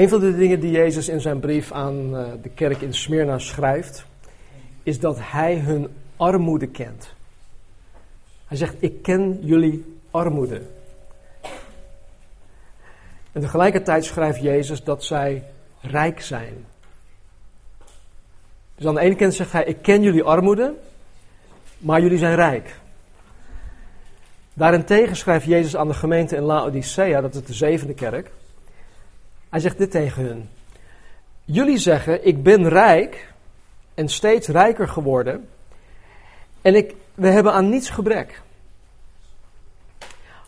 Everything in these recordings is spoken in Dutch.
Een van de dingen die Jezus in zijn brief aan eh, de kerk in Smyrna schrijft, is dat hij hun armoede kent. Hij zegt, ik ken jullie armoede. En tegelijkertijd schrijft Jezus dat zij rijk zijn. Dus aan de ene kant zegt hij, ik ken jullie armoede, maar jullie zijn rijk. Daarentegen schrijft Jezus aan de gemeente in Laodicea, dat is de zevende kerk. Hij zegt dit tegen hun. Jullie zeggen, ik ben rijk en steeds rijker geworden. En ik, we hebben aan niets gebrek.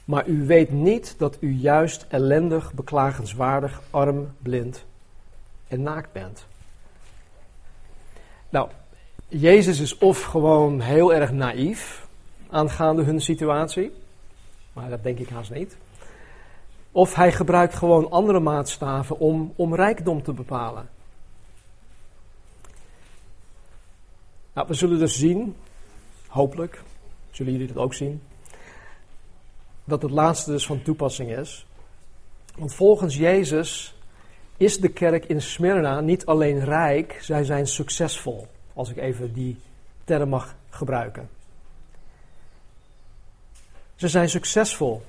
Maar u weet niet dat u juist ellendig, beklagenswaardig, arm, blind en naakt bent. Nou, Jezus is of gewoon heel erg naïef aangaande hun situatie, maar dat denk ik haast niet. Of hij gebruikt gewoon andere maatstaven om, om rijkdom te bepalen. Nou, we zullen dus zien, hopelijk, zullen jullie dat ook zien, dat het laatste dus van toepassing is. Want volgens Jezus is de kerk in Smyrna niet alleen rijk, zij zijn succesvol. Als ik even die term mag gebruiken. Ze zijn succesvol.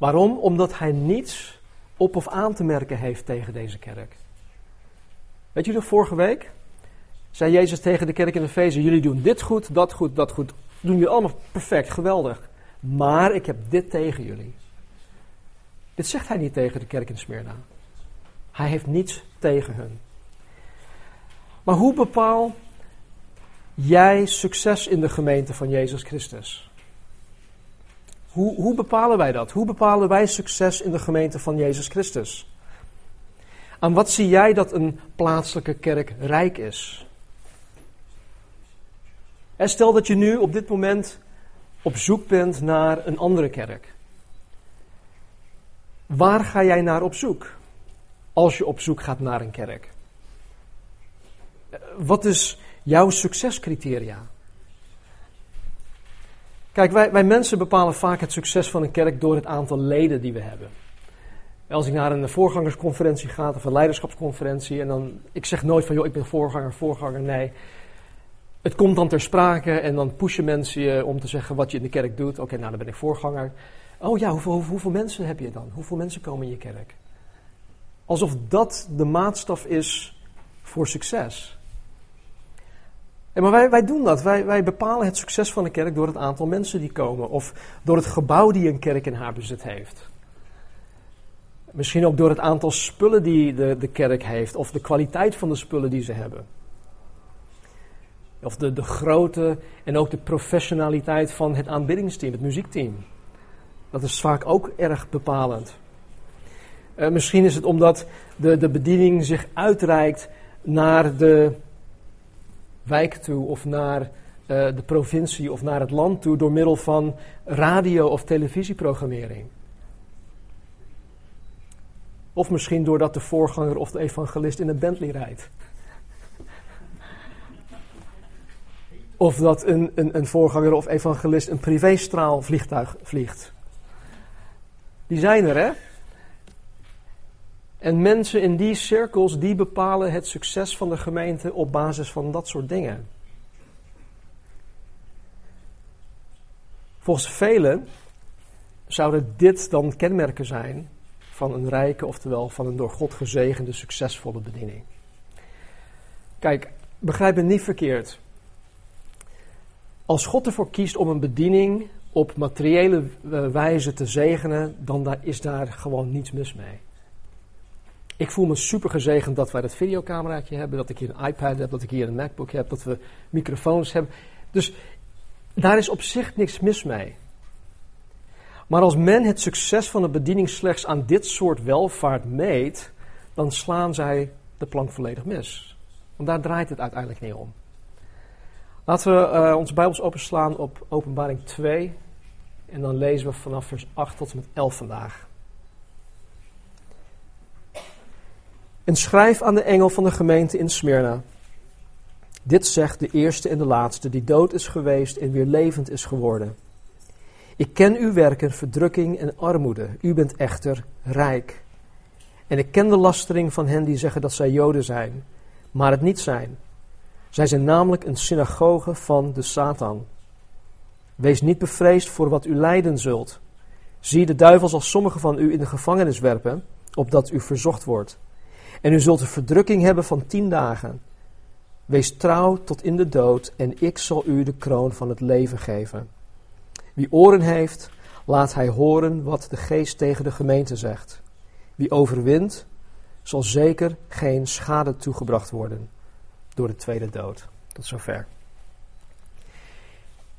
Waarom? Omdat hij niets op of aan te merken heeft tegen deze kerk. Weet je nog, vorige week zei Jezus tegen de kerk in Efeze: Jullie doen dit goed, dat goed, dat goed. Doen jullie allemaal perfect, geweldig. Maar ik heb dit tegen jullie. Dit zegt hij niet tegen de kerk in Smyrna. Hij heeft niets tegen hun. Maar hoe bepaal jij succes in de gemeente van Jezus Christus? Hoe, hoe bepalen wij dat? Hoe bepalen wij succes in de gemeente van Jezus Christus? Aan wat zie jij dat een plaatselijke kerk rijk is? En stel dat je nu op dit moment op zoek bent naar een andere kerk. Waar ga jij naar op zoek als je op zoek gaat naar een kerk? Wat is jouw succescriteria? Kijk, wij, wij mensen bepalen vaak het succes van een kerk door het aantal leden die we hebben. Als ik naar een voorgangersconferentie ga of een leiderschapsconferentie en dan, ik zeg nooit van joh, ik ben voorganger, voorganger, nee. Het komt dan ter sprake en dan pushen mensen je om te zeggen wat je in de kerk doet. Oké, nou dan ben ik voorganger. Oh ja, hoeveel, hoeveel mensen heb je dan? Hoeveel mensen komen in je kerk? Alsof dat de maatstaf is voor succes. En maar wij, wij doen dat. Wij, wij bepalen het succes van een kerk door het aantal mensen die komen. Of door het gebouw die een kerk in haar bezit heeft. Misschien ook door het aantal spullen die de, de kerk heeft. Of de kwaliteit van de spullen die ze hebben. Of de, de grootte en ook de professionaliteit van het aanbiddingsteam, het muziekteam. Dat is vaak ook erg bepalend. Uh, misschien is het omdat de, de bediening zich uitreikt naar de wijk toe of naar uh, de provincie of naar het land toe door middel van radio- of televisieprogrammering. Of misschien doordat de voorganger of de evangelist in een Bentley rijdt. Of dat een, een, een voorganger of evangelist een privéstraalvliegtuig vliegt. Die zijn er, hè? En mensen in die cirkels, die bepalen het succes van de gemeente op basis van dat soort dingen. Volgens velen zouden dit dan kenmerken zijn van een rijke, oftewel van een door God gezegende, succesvolle bediening. Kijk, begrijp me niet verkeerd. Als God ervoor kiest om een bediening op materiële eh, wijze te zegenen, dan is daar gewoon niets mis mee. Ik voel me super gezegend dat wij dat videocameraatje hebben, dat ik hier een iPad heb, dat ik hier een MacBook heb, dat we microfoons hebben. Dus daar is op zich niks mis mee. Maar als men het succes van de bediening slechts aan dit soort welvaart meet, dan slaan zij de plank volledig mis. Want daar draait het uiteindelijk niet om. Laten we uh, onze Bijbels openslaan op Openbaring 2. En dan lezen we vanaf vers 8 tot en met 11 vandaag. En schrijf aan de engel van de gemeente in Smyrna. Dit zegt de eerste en de laatste, die dood is geweest en weer levend is geworden. Ik ken uw werken, verdrukking en armoede. U bent echter rijk. En ik ken de lastering van hen die zeggen dat zij Joden zijn, maar het niet zijn. Zij zijn namelijk een synagoge van de Satan. Wees niet bevreesd voor wat u lijden zult. Zie, de duivel zal sommigen van u in de gevangenis werpen, opdat u verzocht wordt. En u zult een verdrukking hebben van tien dagen. Wees trouw tot in de dood, en ik zal u de kroon van het leven geven. Wie oren heeft, laat hij horen wat de geest tegen de gemeente zegt. Wie overwint, zal zeker geen schade toegebracht worden door de tweede dood. Tot zover.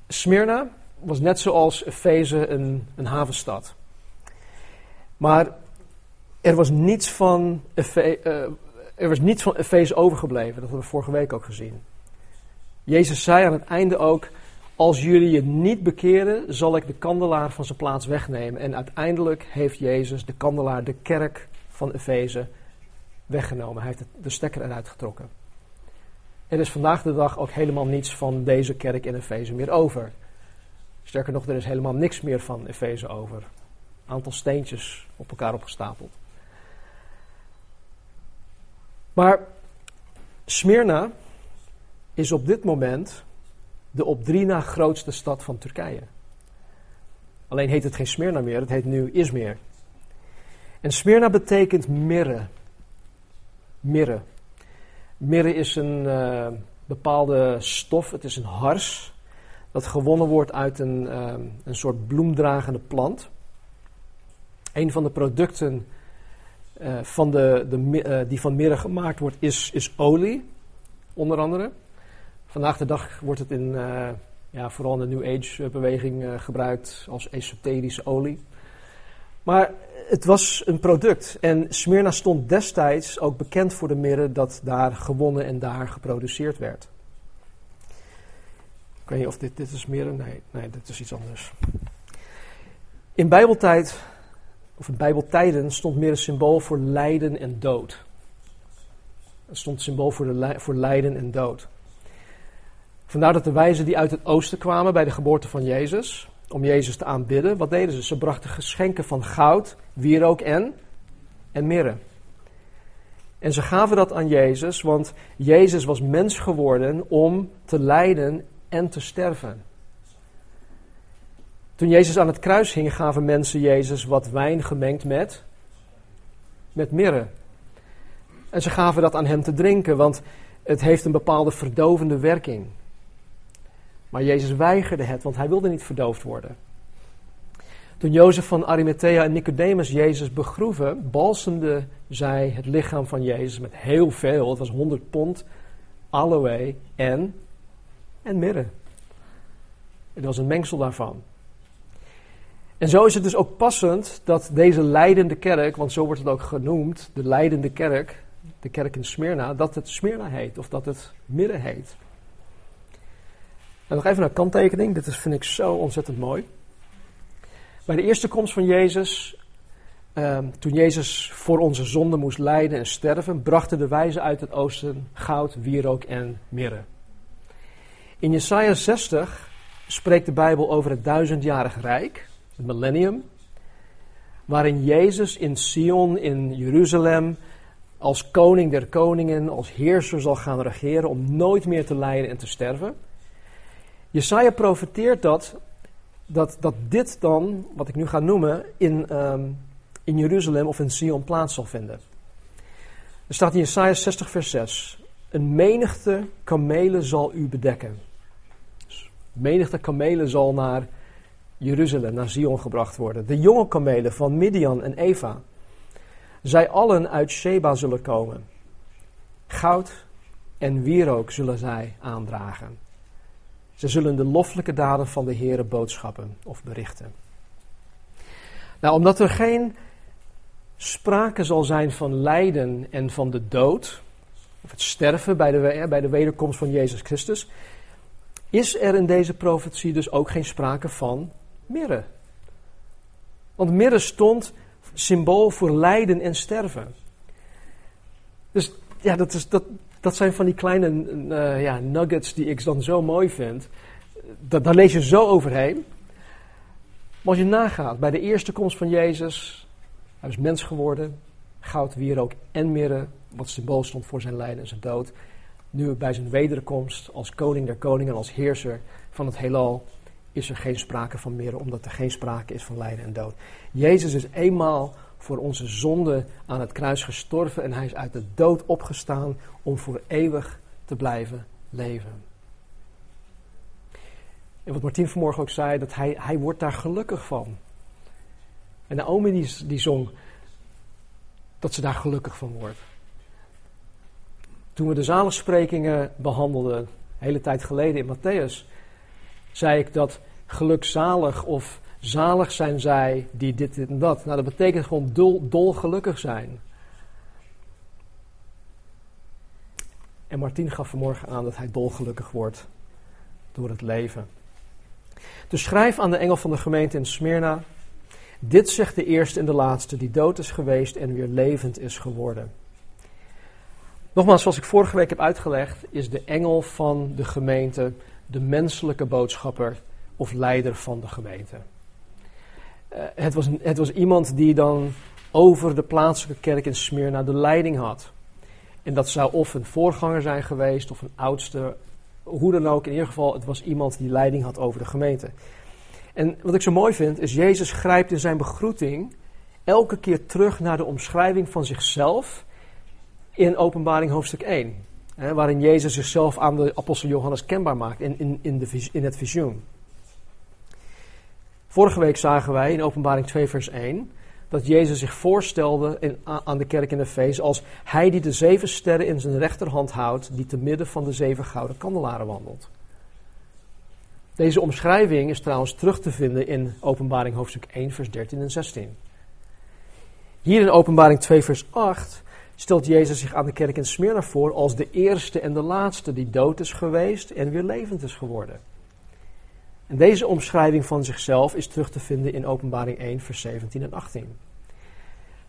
Smyrna was net zoals Efeze een, een havenstad. Maar er was niets van, uh, er was niets van overgebleven. Dat hebben we vorige week ook gezien. Jezus zei aan het einde ook: Als jullie je niet bekeren, zal ik de kandelaar van zijn plaats wegnemen. En uiteindelijk heeft Jezus de kandelaar, de kerk van Efeze, weggenomen. Hij heeft de stekker eruit getrokken. Er is vandaag de dag ook helemaal niets van deze kerk in Efeze meer over. Sterker nog, er is helemaal niks meer van Efeze over. Een aantal steentjes op elkaar opgestapeld. Maar Smyrna is op dit moment de op drie na grootste stad van Turkije. Alleen heet het geen Smyrna meer, het heet nu Izmir. En Smyrna betekent mirre. Mirre. Mirre is een uh, bepaalde stof, het is een hars, dat gewonnen wordt uit een, uh, een soort bloemdragende plant. Een van de producten uh, van de, de, die van mirre gemaakt wordt, is, is olie, onder andere. Vandaag de dag wordt het in, ja, vooral in de New Age beweging gebruikt als esoterische olie. Maar het was een product. En Smyrna stond destijds ook bekend voor de mirre dat daar gewonnen en daar geproduceerd werd. Ik weet niet of dit, dit is mirre. Nee, nee, dit is iets anders. In Bijbeltijd, of in Bijbeltijden, stond mirre symbool voor lijden en dood. Het stond symbool voor, de, voor lijden en dood. Vandaar dat de wijzen die uit het oosten kwamen bij de geboorte van Jezus, om Jezus te aanbidden, wat deden ze? Ze brachten geschenken van goud, wierook en, en mirre. En ze gaven dat aan Jezus, want Jezus was mens geworden om te lijden en te sterven. Toen Jezus aan het kruis hing, gaven mensen Jezus wat wijn gemengd met, met mirre. En ze gaven dat aan hem te drinken, want het heeft een bepaalde verdovende werking. Maar Jezus weigerde het, want hij wilde niet verdoofd worden. Toen Jozef van Arimathea en Nicodemus Jezus begroeven, balsemde zij het lichaam van Jezus met heel veel, het was 100 pond, aloe en, en mirre. Het was een mengsel daarvan. En zo is het dus ook passend dat deze leidende kerk, want zo wordt het ook genoemd, de leidende kerk, de kerk in Smyrna, dat het Smyrna heet of dat het mirre heet. En nog even een kanttekening, dit is, vind ik zo ontzettend mooi. Bij de eerste komst van Jezus, ehm, toen Jezus voor onze zonde moest lijden en sterven, brachten de wijzen uit het oosten goud, wierook en mirre. In Jesaja 60 spreekt de Bijbel over het duizendjarig rijk, millennium, waarin Jezus in Sion, in Jeruzalem, als koning der koningen, als heerser zal gaan regeren om nooit meer te lijden en te sterven. Jesaja profeteert dat, dat, dat dit dan, wat ik nu ga noemen, in, ehm, in Jeruzalem of in Sion plaats zal vinden. Er staat in Jesaja 60 vers 6. Een menigte kamelen zal u bedekken. Dus menigte kamelen zal naar Jeruzalem, naar Sion gebracht worden. De jonge kamelen van Midian en Eva. Zij allen uit Sheba zullen komen. Goud en wierook zullen zij aandragen. Ze zullen de loffelijke daden van de Heere boodschappen of berichten. Nou, omdat er geen sprake zal zijn van lijden en van de dood, of het sterven bij de, bij de wederkomst van Jezus Christus, is er in deze profetie dus ook geen sprake van mirre. Want mirre stond symbool voor lijden en sterven. Dus ja, dat, is, dat, dat zijn van die kleine uh, ja, nuggets die ik dan zo mooi vind. Dat, daar lees je zo overheen. Maar als je nagaat, bij de eerste komst van Jezus, hij is mens geworden, goud, wierook en mirre, wat symbool stond voor zijn lijden en zijn dood. Nu bij zijn wederkomst als koning der koningen, als heerser van het heelal, is er geen sprake van mirre, omdat er geen sprake is van lijden en dood. Jezus is eenmaal voor onze zonde aan het kruis gestorven en hij is uit de dood opgestaan om voor eeuwig te blijven leven. En wat Martien vanmorgen ook zei, dat hij, hij wordt daar gelukkig van. En Naomi die, die zong dat ze daar gelukkig van wordt. Toen we de zaligsprekingen behandelden, een hele tijd geleden in Matthäus, zei ik dat gelukzalig of zalig zijn zij die dit, dit en dat. Nou, dat betekent gewoon dol, dol gelukkig zijn. En Martien gaf vanmorgen aan dat hij dolgelukkig wordt door het leven. Dus schrijf aan de engel van de gemeente in Smyrna. Dit zegt de eerste en de laatste die dood is geweest en weer levend is geworden. Nogmaals, zoals ik vorige week heb uitgelegd, is de engel van de gemeente de menselijke boodschapper of leider van de gemeente. Uh, het, was, het was iemand die dan over de plaatselijke kerk in Smyrna de leiding had. En dat zou of een voorganger zijn geweest of een oudste, hoe dan ook. In ieder geval, het was iemand die leiding had over de gemeente. En wat ik zo mooi vind, is Jezus grijpt in zijn begroeting elke keer terug naar de omschrijving van zichzelf in Openbaring hoofdstuk 1. Waarin Jezus zichzelf aan de apostel Johannes kenbaar maakt in, in, in, de, in het visioen. Vorige week zagen wij in Openbaring 2, vers 1 dat Jezus zich voorstelde in, aan de kerk in Efeze als hij die de zeven sterren in zijn rechterhand houdt, die te midden van de zeven gouden kandelaren wandelt. Deze omschrijving is trouwens terug te vinden in Openbaring hoofdstuk 1, vers 13 en 16. Hier in Openbaring 2, vers 8 stelt Jezus zich aan de kerk in Smyrna voor als de eerste en de laatste die dood is geweest en weer levend is geworden. En deze omschrijving van zichzelf is terug te vinden in Openbaring 1, vers 17 en 18.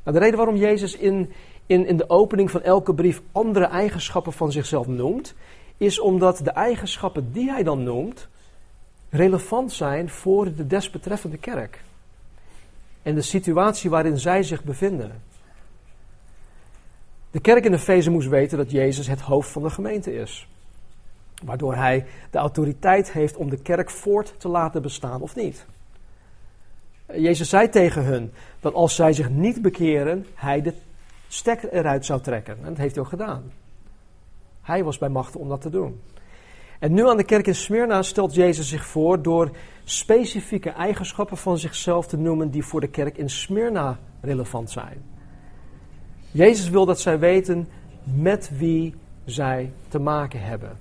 Nou, de reden waarom Jezus in, in, in de opening van elke brief andere eigenschappen van zichzelf noemt, is omdat de eigenschappen die hij dan noemt, relevant zijn voor de desbetreffende kerk. En de situatie waarin zij zich bevinden. De kerk in Efeze moest weten dat Jezus het hoofd van de gemeente is. Waardoor hij de autoriteit heeft om de kerk voort te laten bestaan of niet. Jezus zei tegen hun dat als zij zich niet bekeren, hij de stekker eruit zou trekken. En dat heeft hij ook gedaan. Hij was bij machten om dat te doen. En nu aan de kerk in Smyrna stelt Jezus zich voor door specifieke eigenschappen van zichzelf te noemen die voor de kerk in Smyrna relevant zijn. Jezus wil dat zij weten met wie zij te maken hebben.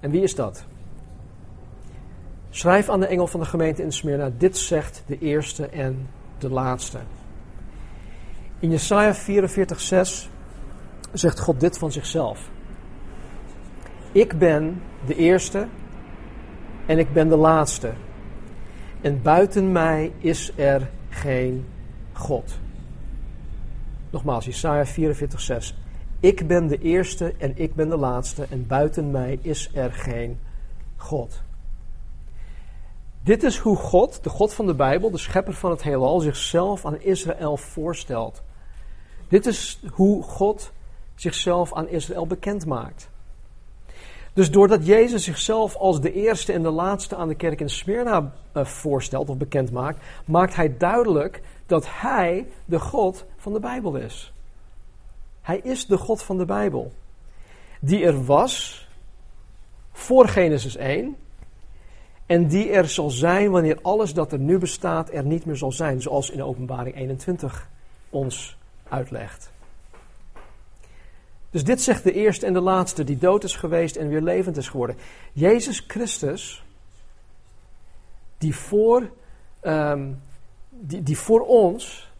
En wie is dat? Schrijf aan de engel van de gemeente in Smyrna, dit zegt de eerste en de laatste. In Jesaja 44:6 zegt God dit van zichzelf. Ik ben de eerste en ik ben de laatste. En buiten mij is er geen God. Nogmaals, Jesaja 44:6. Ik ben de eerste en ik ben de laatste en buiten mij is er geen God. Dit is hoe God, de God van de Bijbel, de schepper van het heelal, zichzelf aan Israël voorstelt. Dit is hoe God zichzelf aan Israël bekend maakt. Dus doordat Jezus zichzelf als de eerste en de laatste aan de kerk in Smyrna uh, voorstelt of bekend maakt, maakt hij duidelijk dat hij de God van de Bijbel is. Hij is de God van de Bijbel. Die er was voor Genesis 1. En die er zal zijn wanneer alles dat er nu bestaat er niet meer zal zijn. Zoals in Openbaring 21 ons uitlegt. Dus dit zegt de eerste en de laatste die dood is geweest en weer levend is geworden. Jezus Christus, die voor, um, die, die voor ons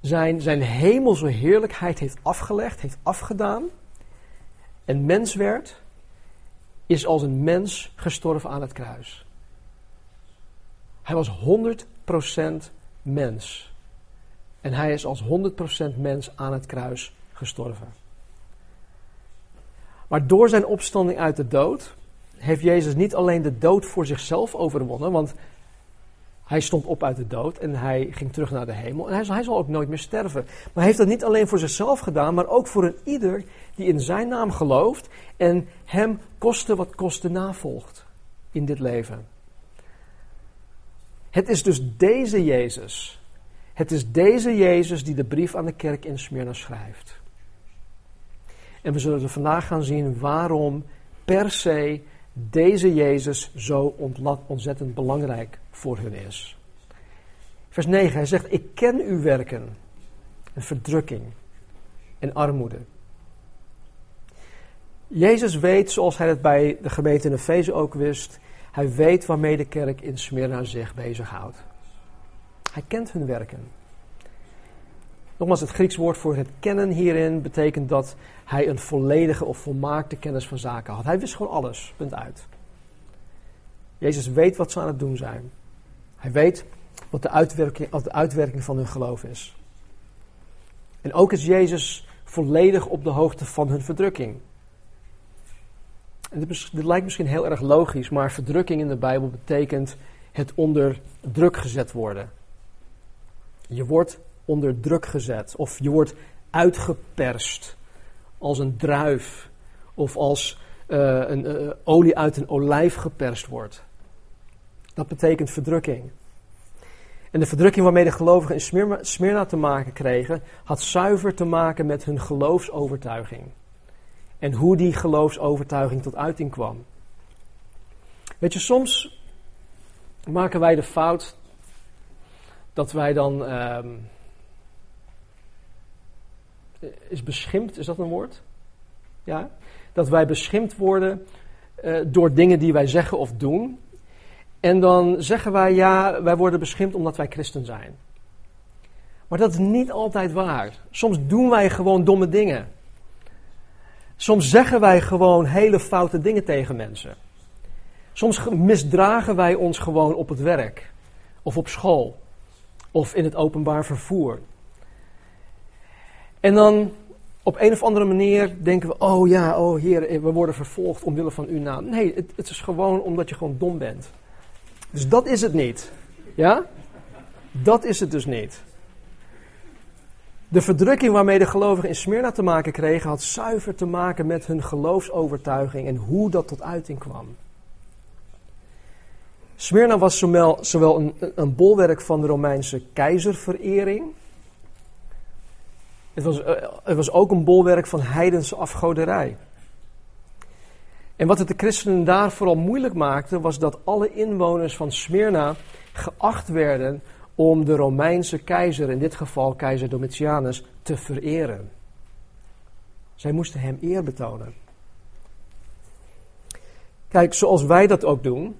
zijn, zijn hemelse heerlijkheid heeft afgelegd, heeft afgedaan en mens werd, is als een mens gestorven aan het kruis. Hij was 100% mens. En hij is als 100% mens aan het kruis gestorven. Maar door zijn opstanding uit de dood heeft Jezus niet alleen de dood voor zichzelf overwonnen, want Hij stond op uit de dood en hij ging terug naar de hemel. En hij zal, hij zal ook nooit meer sterven. Maar hij heeft dat niet alleen voor zichzelf gedaan, maar ook voor een ieder die in zijn naam gelooft en hem koste wat koste navolgt in dit leven. Het is dus deze Jezus. Het is deze Jezus die de brief aan de kerk in Smyrna schrijft. En we zullen er vandaag gaan zien waarom per se deze Jezus zo ontzettend belangrijk voor hun is. Vers 9, hij zegt, ik ken uw werken en verdrukking en armoede. Jezus weet, zoals hij het bij de gemeente in Efeze ook wist, hij weet waarmee de kerk in Smyrna zich bezighoudt. Hij kent hun werken. Nogmaals, het Grieks woord voor het kennen hierin betekent dat hij een volledige of volmaakte kennis van zaken had. Hij wist gewoon alles, punt uit. Jezus weet wat ze aan het doen zijn. Hij weet wat de uitwerking, de uitwerking van hun geloof is. En ook is Jezus volledig op de hoogte van hun verdrukking. En dit, dit, lijkt misschien heel erg logisch, maar verdrukking in de Bijbel betekent het onder druk gezet worden. Je wordt onder druk gezet of je wordt uitgeperst als een druif of als uh, een uh, olie uit een olijf geperst wordt. Dat betekent verdrukking. En de verdrukking waarmee de gelovigen in Smyrna te maken kregen, had zuiver te maken met hun geloofsovertuiging. En hoe die geloofsovertuiging tot uiting kwam. Weet je, soms maken wij de fout dat wij dan. Uh, is beschimpt, is dat een woord? Ja? Dat wij beschimpt worden uh, door dingen die wij zeggen of doen. En dan zeggen wij ja, wij worden beschimpt omdat wij christen zijn. Maar dat is niet altijd waar. Soms doen wij gewoon domme dingen. Soms zeggen wij gewoon hele foute dingen tegen mensen. Soms misdragen wij ons gewoon op het werk, of op school, of in het openbaar vervoer. En dan op een of andere manier denken we: Oh ja, oh Heer, we worden vervolgd omwille van uw naam. Nee, het, het is gewoon omdat je gewoon dom bent. Dus dat is het niet. Ja? Dat is het dus niet. De verdrukking waarmee de gelovigen in Smyrna te maken kregen, had zuiver te maken met hun geloofsovertuiging en hoe dat tot uiting kwam. Smyrna was zowel, zowel een, een bolwerk van de Romeinse keizerverering. Het was, eh, het was ook een bolwerk van heidense afgoderij. En wat het de christenen daar vooral moeilijk maakte, was dat alle inwoners van Smyrna geacht werden om de Romeinse keizer, in dit geval keizer Domitianus, te vereren. Zij moesten hem eer betonen. Kijk, zoals wij dat ook doen,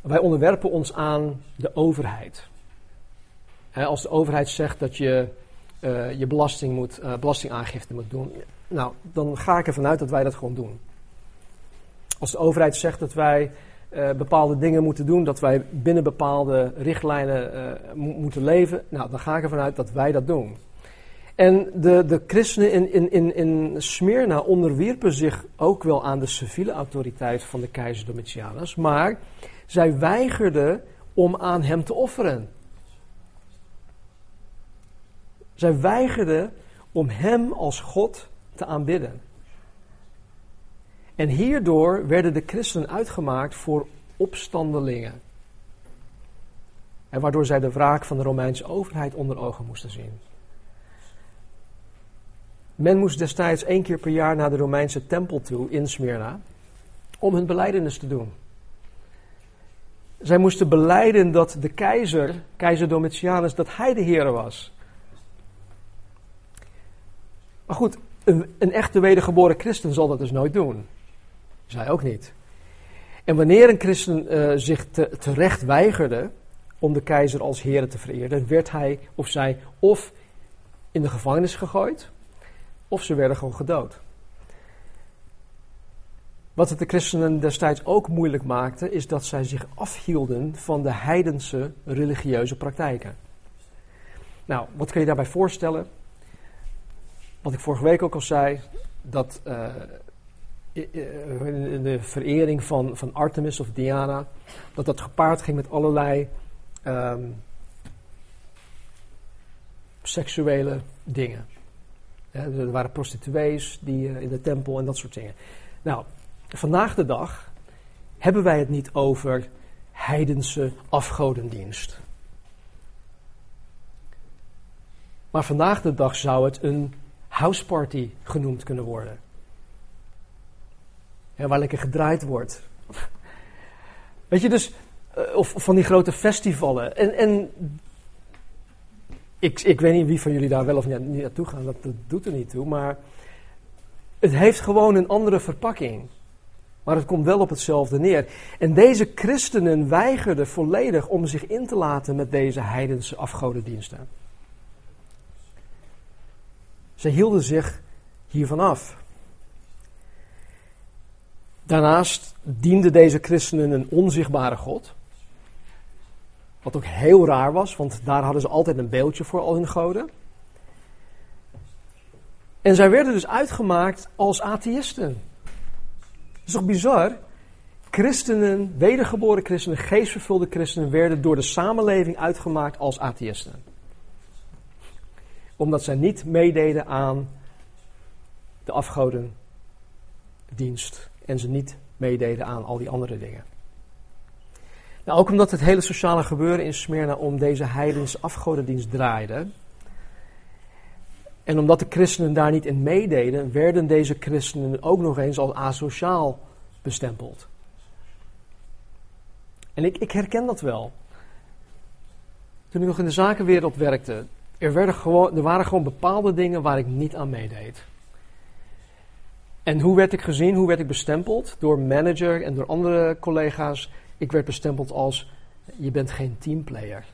wij onderwerpen ons aan de overheid. als de overheid zegt dat je uh, je belasting moet, uh, belastingaangifte moet doen, nou, dan ga ik ervan uit dat wij dat gewoon doen. Als de overheid zegt dat wij uh, bepaalde dingen moeten doen, dat wij binnen bepaalde richtlijnen moeten leven, nou, dan ga ik ervan uit dat wij dat doen. En de, de christenen in, in, in, in Smyrna onderwierpen zich ook wel aan de civiele autoriteit van de keizer Domitianus, maar zij weigerden om aan hem te offeren. Zij weigerden om hem als God te aanbidden. En hierdoor werden de christenen uitgemaakt voor opstandelingen. En waardoor zij de wraak van de Romeinse overheid onder ogen moesten zien. Men moest destijds één keer per jaar naar de Romeinse tempel toe in Smyrna om hun beleidenis te doen. Zij moesten beleiden dat de keizer, keizer Domitianus, dat hij de Heer was. Maar goed, een, een echte wedergeboren christen zal dat dus nooit doen. Zij ook niet. En wanneer een christen uh, zich te, terecht weigerde om de keizer als Heer te vereren, werd hij of zij of in de gevangenis gegooid, of ze werden gewoon gedood. Wat het de christenen destijds ook moeilijk maakte, is dat zij zich afhielden van de heidense religieuze praktijken. Nou, wat kun je daarbij voorstellen? Wat ik vorige week ook al zei, dat uh, de verering van, van Artemis of Diana, dat dat gepaard ging met allerlei ehm, seksuele dingen. er waren prostituees die, uh, in de tempel en dat soort dingen. Nou, vandaag de dag hebben wij het niet over heidense afgodendienst. Maar vandaag de dag zou het een houseparty genoemd kunnen worden. Waar lekker gedraaid wordt. Weet je, dus, uh, of, van die grote festivalen. En, en ik, ik weet niet wie van jullie daar wel of niet naartoe gaan, dat, dat doet er niet toe. Maar het heeft gewoon een andere verpakking. Maar het komt wel op hetzelfde neer. En deze christenen weigerden volledig om zich in te laten met deze heidense afgodendiensten. Ze hielden zich hiervan af. Daarnaast dienden deze christenen een onzichtbare God. Wat ook heel raar was, want daar hadden ze altijd een beeldje voor al hun goden. En zij werden dus uitgemaakt als atheïsten. Dat is toch bizar? Christenen, wedergeboren christenen, geestvervulde christenen werden door de samenleving uitgemaakt als atheïsten. Omdat zij niet meededen aan de afgodendienst. En ze niet meededen aan al die andere dingen. Nou, ook omdat het hele sociale gebeuren in Smyrna om deze heidense afgodendienst draaide. En omdat de christenen daar niet in meededen, werden deze christenen ook nog eens als asociaal bestempeld. En ik, ik herken dat wel. Toen ik nog in de zakenwereld werkte, er, gewoon, er waren gewoon bepaalde dingen waar ik niet aan meedeed. En hoe werd ik gezien, hoe werd ik bestempeld? Door manager en door andere collega's. Ik werd bestempeld als, je bent geen teamplayer.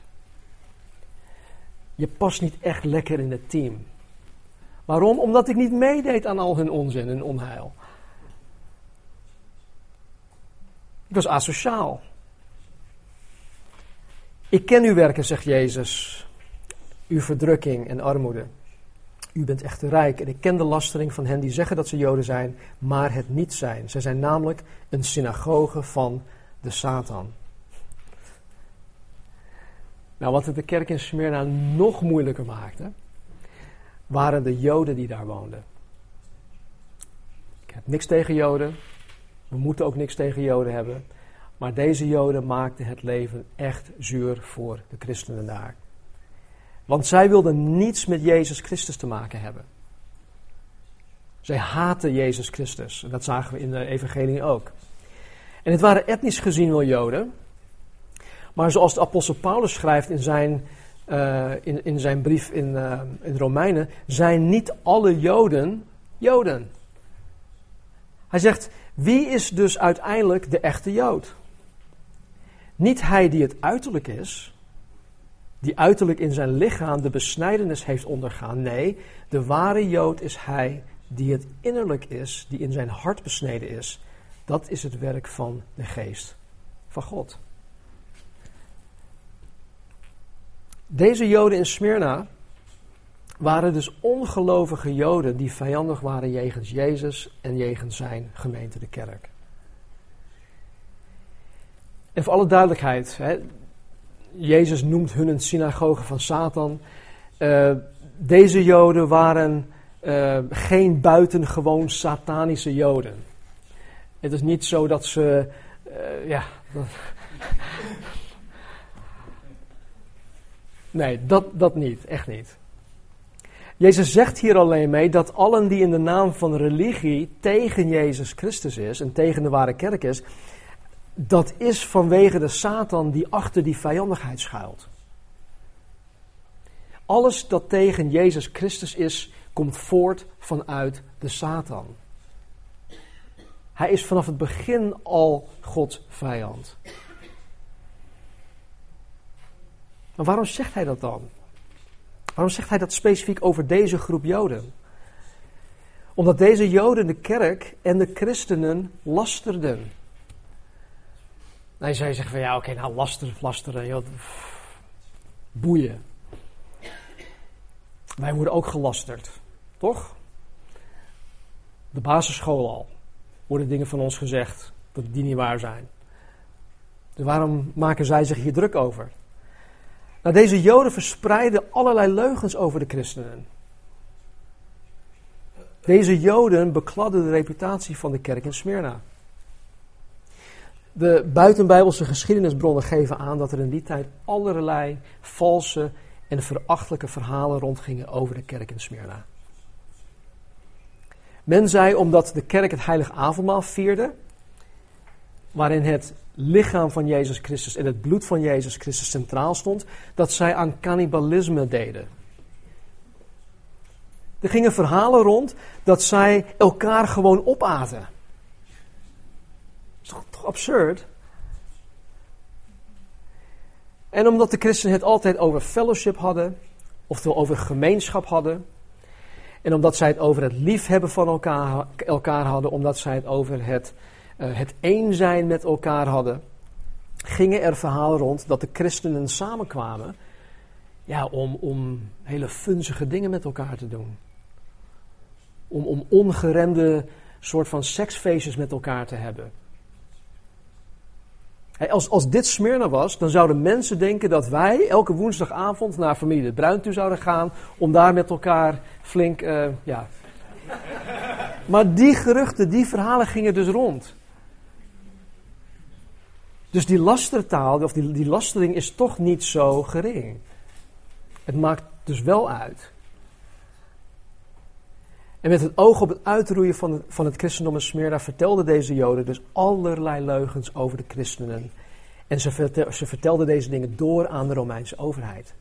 Je past niet echt lekker in het team. Waarom? Omdat ik niet meedeed aan al hun onzin en onheil. Ik was asociaal. Ik ken uw werken, zegt Jezus, uw verdrukking en armoede. U bent echt rijk en ik ken de lastering van hen die zeggen dat ze Joden zijn, maar het niet zijn. Zij zijn namelijk een synagoge van de Satan. Nou, wat het de kerk in Smyrna nog moeilijker maakte, waren de Joden die daar woonden. Ik heb niks tegen Joden. We moeten ook niks tegen Joden hebben. Maar deze Joden maakten het leven echt zuur voor de christenen daar. Want zij wilden niets met Jezus Christus te maken hebben. Zij haten Jezus Christus. En dat zagen we in de Evangelie ook. En het waren etnisch gezien wel Joden. Maar zoals de apostel Paulus schrijft in zijn, uh, in, in zijn brief in, uh, in Romeinen, zijn niet alle Joden Joden. Hij zegt, wie is dus uiteindelijk de echte Jood? Niet hij die het uiterlijk is, die uiterlijk in zijn lichaam de besnijdenis heeft ondergaan. Nee, de ware Jood is hij die het innerlijk is, die in zijn hart besneden is. Dat is het werk van de geest van God. Deze Joden in Smyrna waren dus ongelovige Joden die vijandig waren jegens Jezus en jegens zijn gemeente, de kerk. En voor alle duidelijkheid, Jezus noemt hun een synagoge van Satan. Uh, deze Joden waren uh, geen buitengewoon satanische Joden. Het is niet zo dat ze, uh, ja. nee, dat, dat niet, echt niet. Jezus zegt hier alleen mee dat allen die in de naam van religie tegen Jezus Christus is en tegen de ware kerk is, dat is vanwege de Satan die achter die vijandigheid schuilt. Alles dat tegen Jezus Christus is, komt voort vanuit de Satan. Hij is vanaf het begin al Gods vijand. Maar waarom zegt hij dat dan? Waarom zegt hij dat specifiek over deze groep Joden? Omdat deze Joden de kerk en de christenen lasterden. Nee, je zeggen van ja, oké, nou lasteren, lasteren, joh, boeien. Wij worden ook gelasterd, toch? De basisschool al worden dingen van ons gezegd dat die niet waar zijn. Dus waarom maken zij zich hier druk over? Nou, deze Joden verspreiden allerlei leugens over de christenen. Deze Joden bekladden de reputatie van de kerk in Smyrna. De buitenbijbelse geschiedenisbronnen geven aan dat er in die tijd allerlei valse en verachtelijke verhalen rondgingen over de kerk in Smyrna. Men zei omdat de kerk het heilige avondmaal vierde, waarin het lichaam van Jezus Christus en het bloed van Jezus Christus centraal stond, dat zij aan cannibalisme deden. Er gingen verhalen rond dat zij elkaar gewoon opaten. Absurd? En omdat de christenen het altijd over fellowship hadden, oftewel over gemeenschap hadden, en omdat zij het over het liefhebben van elkaar, elkaar hadden, omdat zij het over het, uh, het een zijn met elkaar hadden, gingen er verhalen rond dat de christenen samenkwamen ja, om, om hele funzige dingen met elkaar te doen. Om, om ongeremde soort van seksfeestjes met elkaar te hebben. Als, als dit Smyrna was, dan zouden mensen denken dat wij elke woensdagavond naar familie de Bruin toe zouden gaan om daar met elkaar flink, uh, ja. Maar die geruchten, die verhalen gingen dus rond. Dus die lastertaal, of die, die lastering is toch niet zo gering. Het maakt dus wel uit. En met het oog op het uitroeien van het, van het christendom in Smyrna vertelden deze Joden dus allerlei leugens over de christenen. En ze, ze vertelden deze dingen door aan de Romeinse overheid.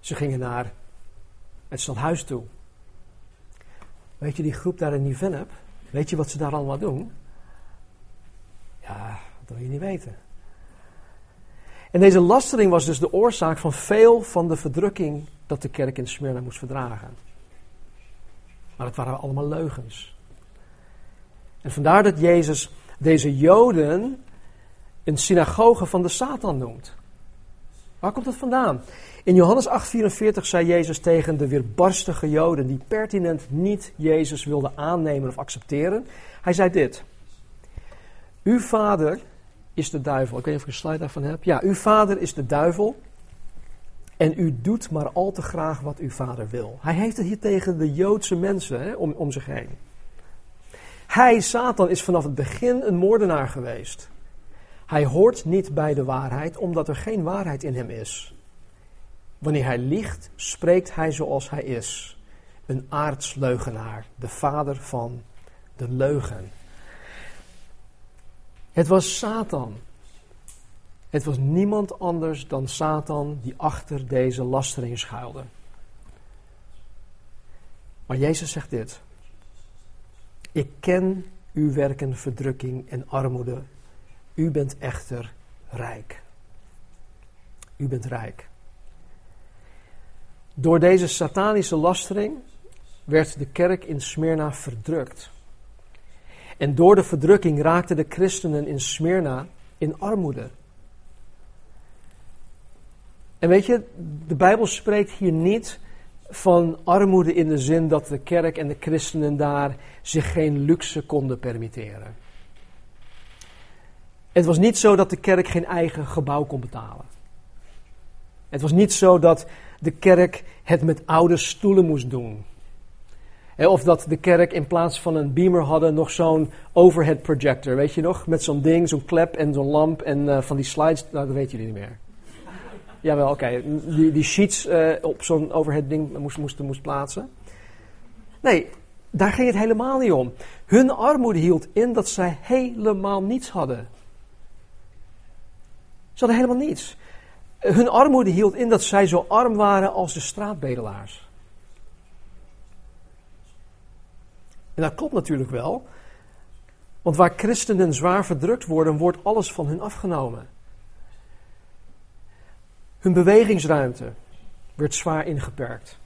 Ze gingen naar het stadhuis toe. Weet je, die groep daar in Nieuw-Vennep, weet je wat ze daar allemaal doen? Ja, dat wil je niet weten. En deze lastering was dus de oorzaak van veel van de verdrukking dat de kerk in Smyrna moest verdragen. Maar het waren allemaal leugens. En vandaar dat Jezus deze Joden een synagoge van de Satan noemt. Waar komt dat vandaan? In Johannes 8:44 zei Jezus tegen de weerbarstige Joden die pertinent niet Jezus wilden aannemen of accepteren. Hij zei dit: Uw vader is de duivel. Ik weet niet of ik een slide daarvan heb. Ja, uw vader is de duivel. En u doet maar al te graag wat uw vader wil. Hij heeft het hier tegen de Joodse mensen hè, om, om zich heen. Hij, Satan, is vanaf het begin een moordenaar geweest. Hij hoort niet bij de waarheid, omdat er geen waarheid in hem is. Wanneer hij liegt, spreekt hij zoals hij is. Een aardsleugenaar, de vader van de leugen. Het was Satan. Het was niemand anders dan Satan die achter deze lastering schuilde. Maar Jezus zegt dit. Ik ken uw werken, verdrukking en armoede. U bent echter rijk. U bent rijk. Door deze satanische lastering werd de kerk in Smyrna verdrukt. En door de verdrukking raakten de christenen in Smyrna in armoede. En weet je, de Bijbel spreekt hier niet van armoede in de zin dat de kerk en de christenen daar zich geen luxe konden permitteren. Het was niet zo dat de kerk geen eigen gebouw kon betalen. Het was niet zo dat de kerk het met oude stoelen moest doen. Of dat de kerk in plaats van een beamer hadden nog zo'n overhead projector, weet je nog? Met zo'n ding, zo'n klep en zo'n lamp en uh, van die slides, nou, dat weten jullie niet meer. Jawel, oké. Die, die sheets uh, op zo'n overhead ding moesten moest, moest plaatsen. Nee, daar ging het helemaal niet om. Hun armoede hield in dat zij helemaal niets hadden. Ze hadden helemaal niets. Hun armoede hield in dat zij zo arm waren als de straatbedelaars. En dat klopt natuurlijk wel. Want waar christenen zwaar verdrukt worden, wordt alles van hun afgenomen. Hun bewegingsruimte werd zwaar ingeperkt.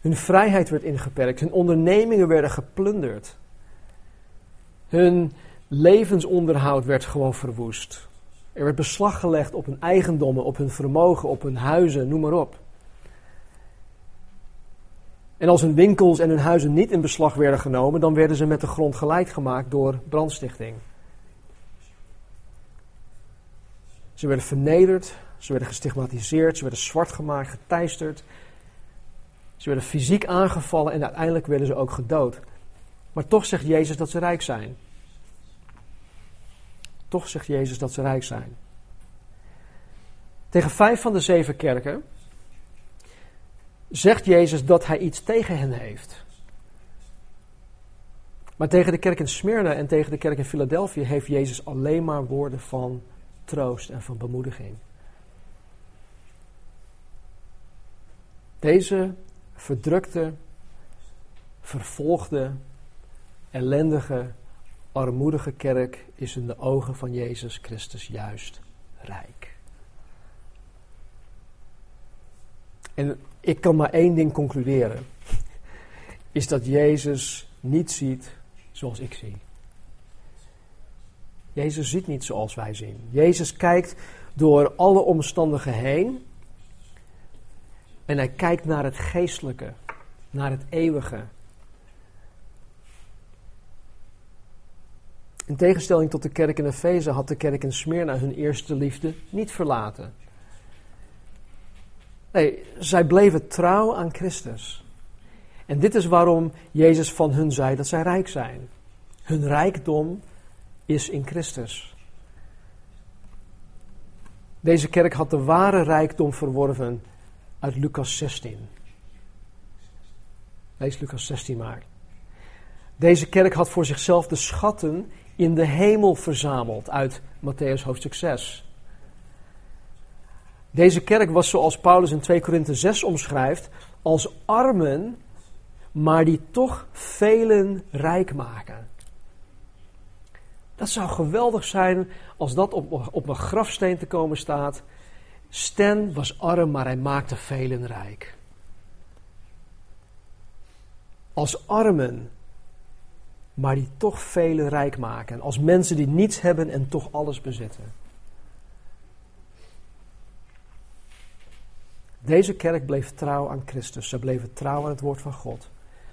Hun vrijheid werd ingeperkt. Hun ondernemingen werden geplunderd. Hun levensonderhoud werd gewoon verwoest. Er werd beslag gelegd op hun eigendommen, op hun vermogen, op hun huizen, noem maar op. En als hun winkels en hun huizen niet in beslag werden genomen, dan werden ze met de grond gelijk gemaakt door brandstichting. Ze werden vernederd, ze werden gestigmatiseerd, ze werden zwart gemaakt, geteisterd. Ze werden fysiek aangevallen en uiteindelijk werden ze ook gedood. Maar toch zegt Jezus dat ze rijk zijn. Toch zegt Jezus dat ze rijk zijn. Tegen vijf van de zeven kerken zegt Jezus dat hij iets tegen hen heeft. Maar tegen de kerk in Smyrna en tegen de kerk in Philadelphia heeft Jezus alleen maar woorden van troost en van bemoediging. Deze verdrukte, vervolgde, ellendige, armoedige kerk is in de ogen van Jezus Christus juist rijk. En ik kan maar één ding concluderen. Is dat Jezus niet ziet zoals ik zie. Jezus ziet niet zoals wij zien. Jezus kijkt door alle omstandigheden heen. En hij kijkt naar het geestelijke, naar het eeuwige. In tegenstelling tot de kerk in Efeze had de kerk in Smyrna hun eerste liefde niet verlaten. Nee, zij bleven trouw aan Christus. En dit is waarom Jezus van hun zei dat zij rijk zijn. Hun rijkdom is in Christus. Deze kerk had de ware rijkdom verworven uit Lucas 16. Lees Lucas 16 maar. Deze kerk had voor zichzelf de schatten in de hemel verzameld uit Matthäus hoofdstuk 6. Deze kerk was zoals Paulus in 2 Korinthe 6 omschrijft, als armen, maar die toch velen rijk maken. Dat zou geweldig zijn als dat op, op een grafsteen te komen staat. Stan was arm, maar hij maakte velen rijk. Als armen, maar die toch velen rijk maken. Als mensen die niets hebben en toch alles bezitten. Deze kerk bleef trouw aan Christus. Ze bleven trouw aan het woord van God.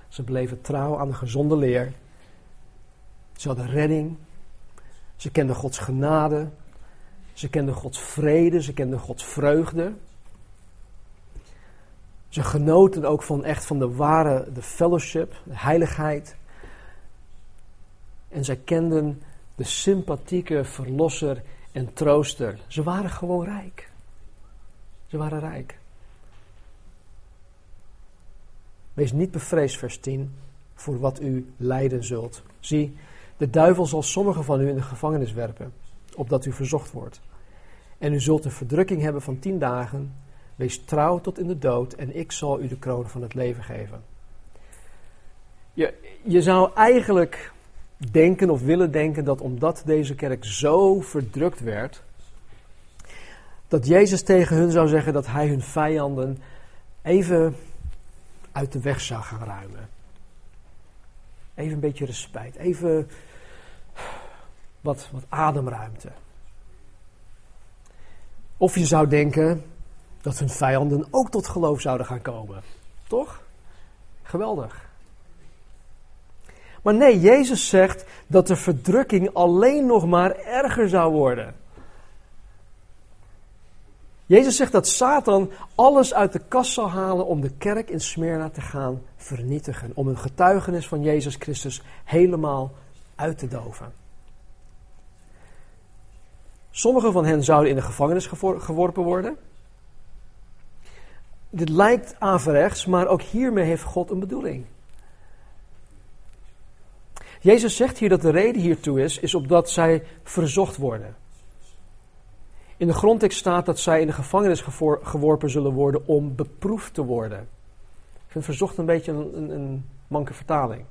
Ze bleven trouw aan de gezonde leer. Ze hadden redding. Ze kenden Gods genade. Ze kenden Gods vrede. Ze kenden Gods vreugde. Ze genoten ook van echt van de ware, de fellowship, de heiligheid. En zij kenden de sympathieke verlosser en trooster. Ze waren gewoon rijk. Ze waren rijk. Wees niet bevreesd, vers 10, voor wat u lijden zult. Zie, de duivel zal sommigen van u in de gevangenis werpen, opdat u verzocht wordt. En u zult een verdrukking hebben van tien dagen. Wees trouw tot in de dood en ik zal u de kroon van het leven geven. Je, je zou eigenlijk denken of willen denken dat omdat deze kerk zo verdrukt werd, dat Jezus tegen hun zou zeggen dat hij hun vijanden even uit de weg zou gaan ruimen. Even een beetje respect, even wat, wat ademruimte. Of je zou denken dat hun vijanden ook tot geloof zouden gaan komen. Toch? Geweldig. Maar nee, Jezus zegt dat de verdrukking alleen nog maar erger zou worden. Jezus zegt dat Satan alles uit de kast zal halen om de kerk in Smyrna te gaan vernietigen. Om een getuigenis van Jezus Christus helemaal uit te doven. Sommigen van hen zouden in de gevangenis geworpen worden. Dit lijkt averechts, maar ook hiermee heeft God een bedoeling. Jezus zegt hier dat de reden hiertoe is, is opdat zij verzocht worden. In de grondtekst staat dat zij in de gevangenis geworpen zullen worden om beproefd te worden. Ik vind verzocht een beetje een, een, een manke vertaling.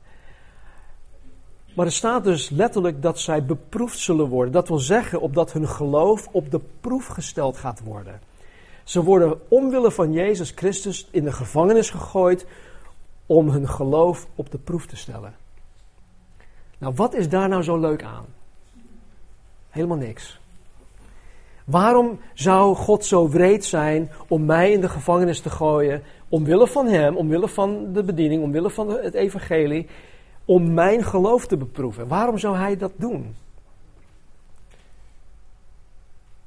Maar er staat dus letterlijk dat zij beproefd zullen worden. Dat wil zeggen, opdat hun geloof op de proef gesteld gaat worden. Ze worden omwille van Jezus Christus in de gevangenis gegooid om hun geloof op de proef te stellen. Nou, wat is daar nou zo leuk aan? Helemaal niks. Waarom zou God zo wreed zijn om mij in de gevangenis te gooien, omwille van Hem, omwille van de bediening, omwille van het evangelie, om mijn geloof te beproeven? Waarom zou Hij dat doen?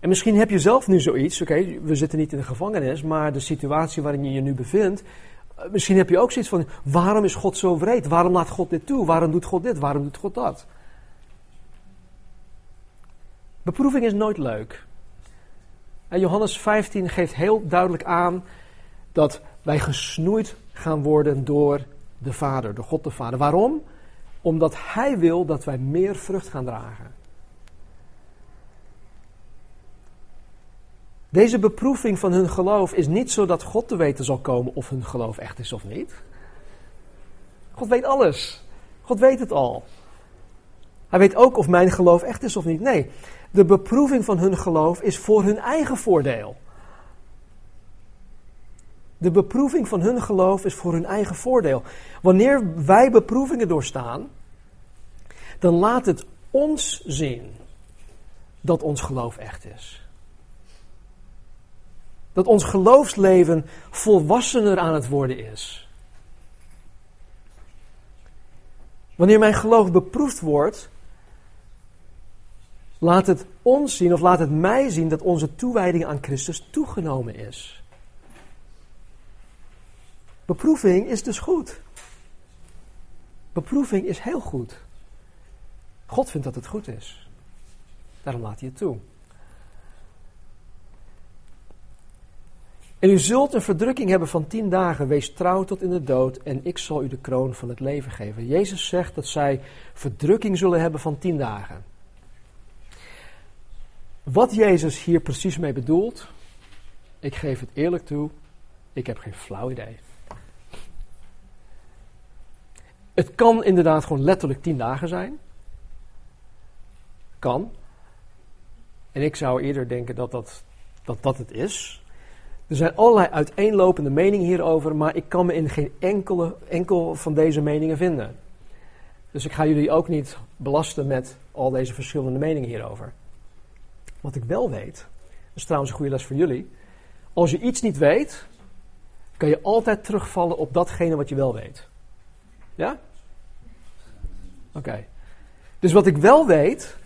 En misschien heb je zelf nu zoiets, oké, we zitten niet in de gevangenis, maar de situatie waarin je je nu bevindt, eh, misschien heb je ook zoiets van, waarom is God zo wreed? Waarom laat God dit toe? Waarom doet God dit? Waarom doet God dat? Beproeving is nooit leuk. En Johannes 15 geeft heel duidelijk aan dat wij gesnoeid gaan worden door de Vader, door God de Vader. Waarom? Omdat Hij wil dat wij meer vrucht gaan dragen. Deze beproeving van hun geloof is niet zodat God te weten zal komen of hun geloof echt is of niet. God weet alles. God weet het al. Hij weet ook of mijn geloof echt is of niet. Nee, de beproeving van hun geloof is voor hun eigen voordeel. De beproeving van hun geloof is voor hun eigen voordeel. Wanneer wij beproevingen doorstaan, dan laat het ons zien dat ons geloof echt is. Dat ons geloofsleven volwassener aan het worden is. Wanneer mijn geloof beproefd wordt, laat het ons zien of laat het mij zien dat onze toewijding aan Christus toegenomen is. Beproeving is dus goed. Beproeving is heel goed. God vindt dat het goed is. Daarom laat hij het toe. En u zult een verdrukking hebben van tien dagen. Wees trouw tot in de dood en ik zal u de kroon van het leven geven. Jezus zegt dat zij verdrukking zullen hebben van tien dagen. Wat Jezus hier precies mee bedoelt, ik geef het eerlijk toe, ik heb geen flauw idee. Het kan inderdaad gewoon letterlijk tien dagen zijn. Kan. En ik zou eerder denken dat dat, dat, dat het is. Er zijn allerlei uiteenlopende meningen hierover, maar ik kan me in geen enkele, enkel van deze meningen vinden. Dus ik ga jullie ook niet belasten met al deze verschillende meningen hierover. Wat ik wel weet, dat is trouwens een goede les voor jullie. Als je iets niet weet, kan je altijd terugvallen op datgene wat je wel weet. Ja? Oké. Dus wat ik wel weet,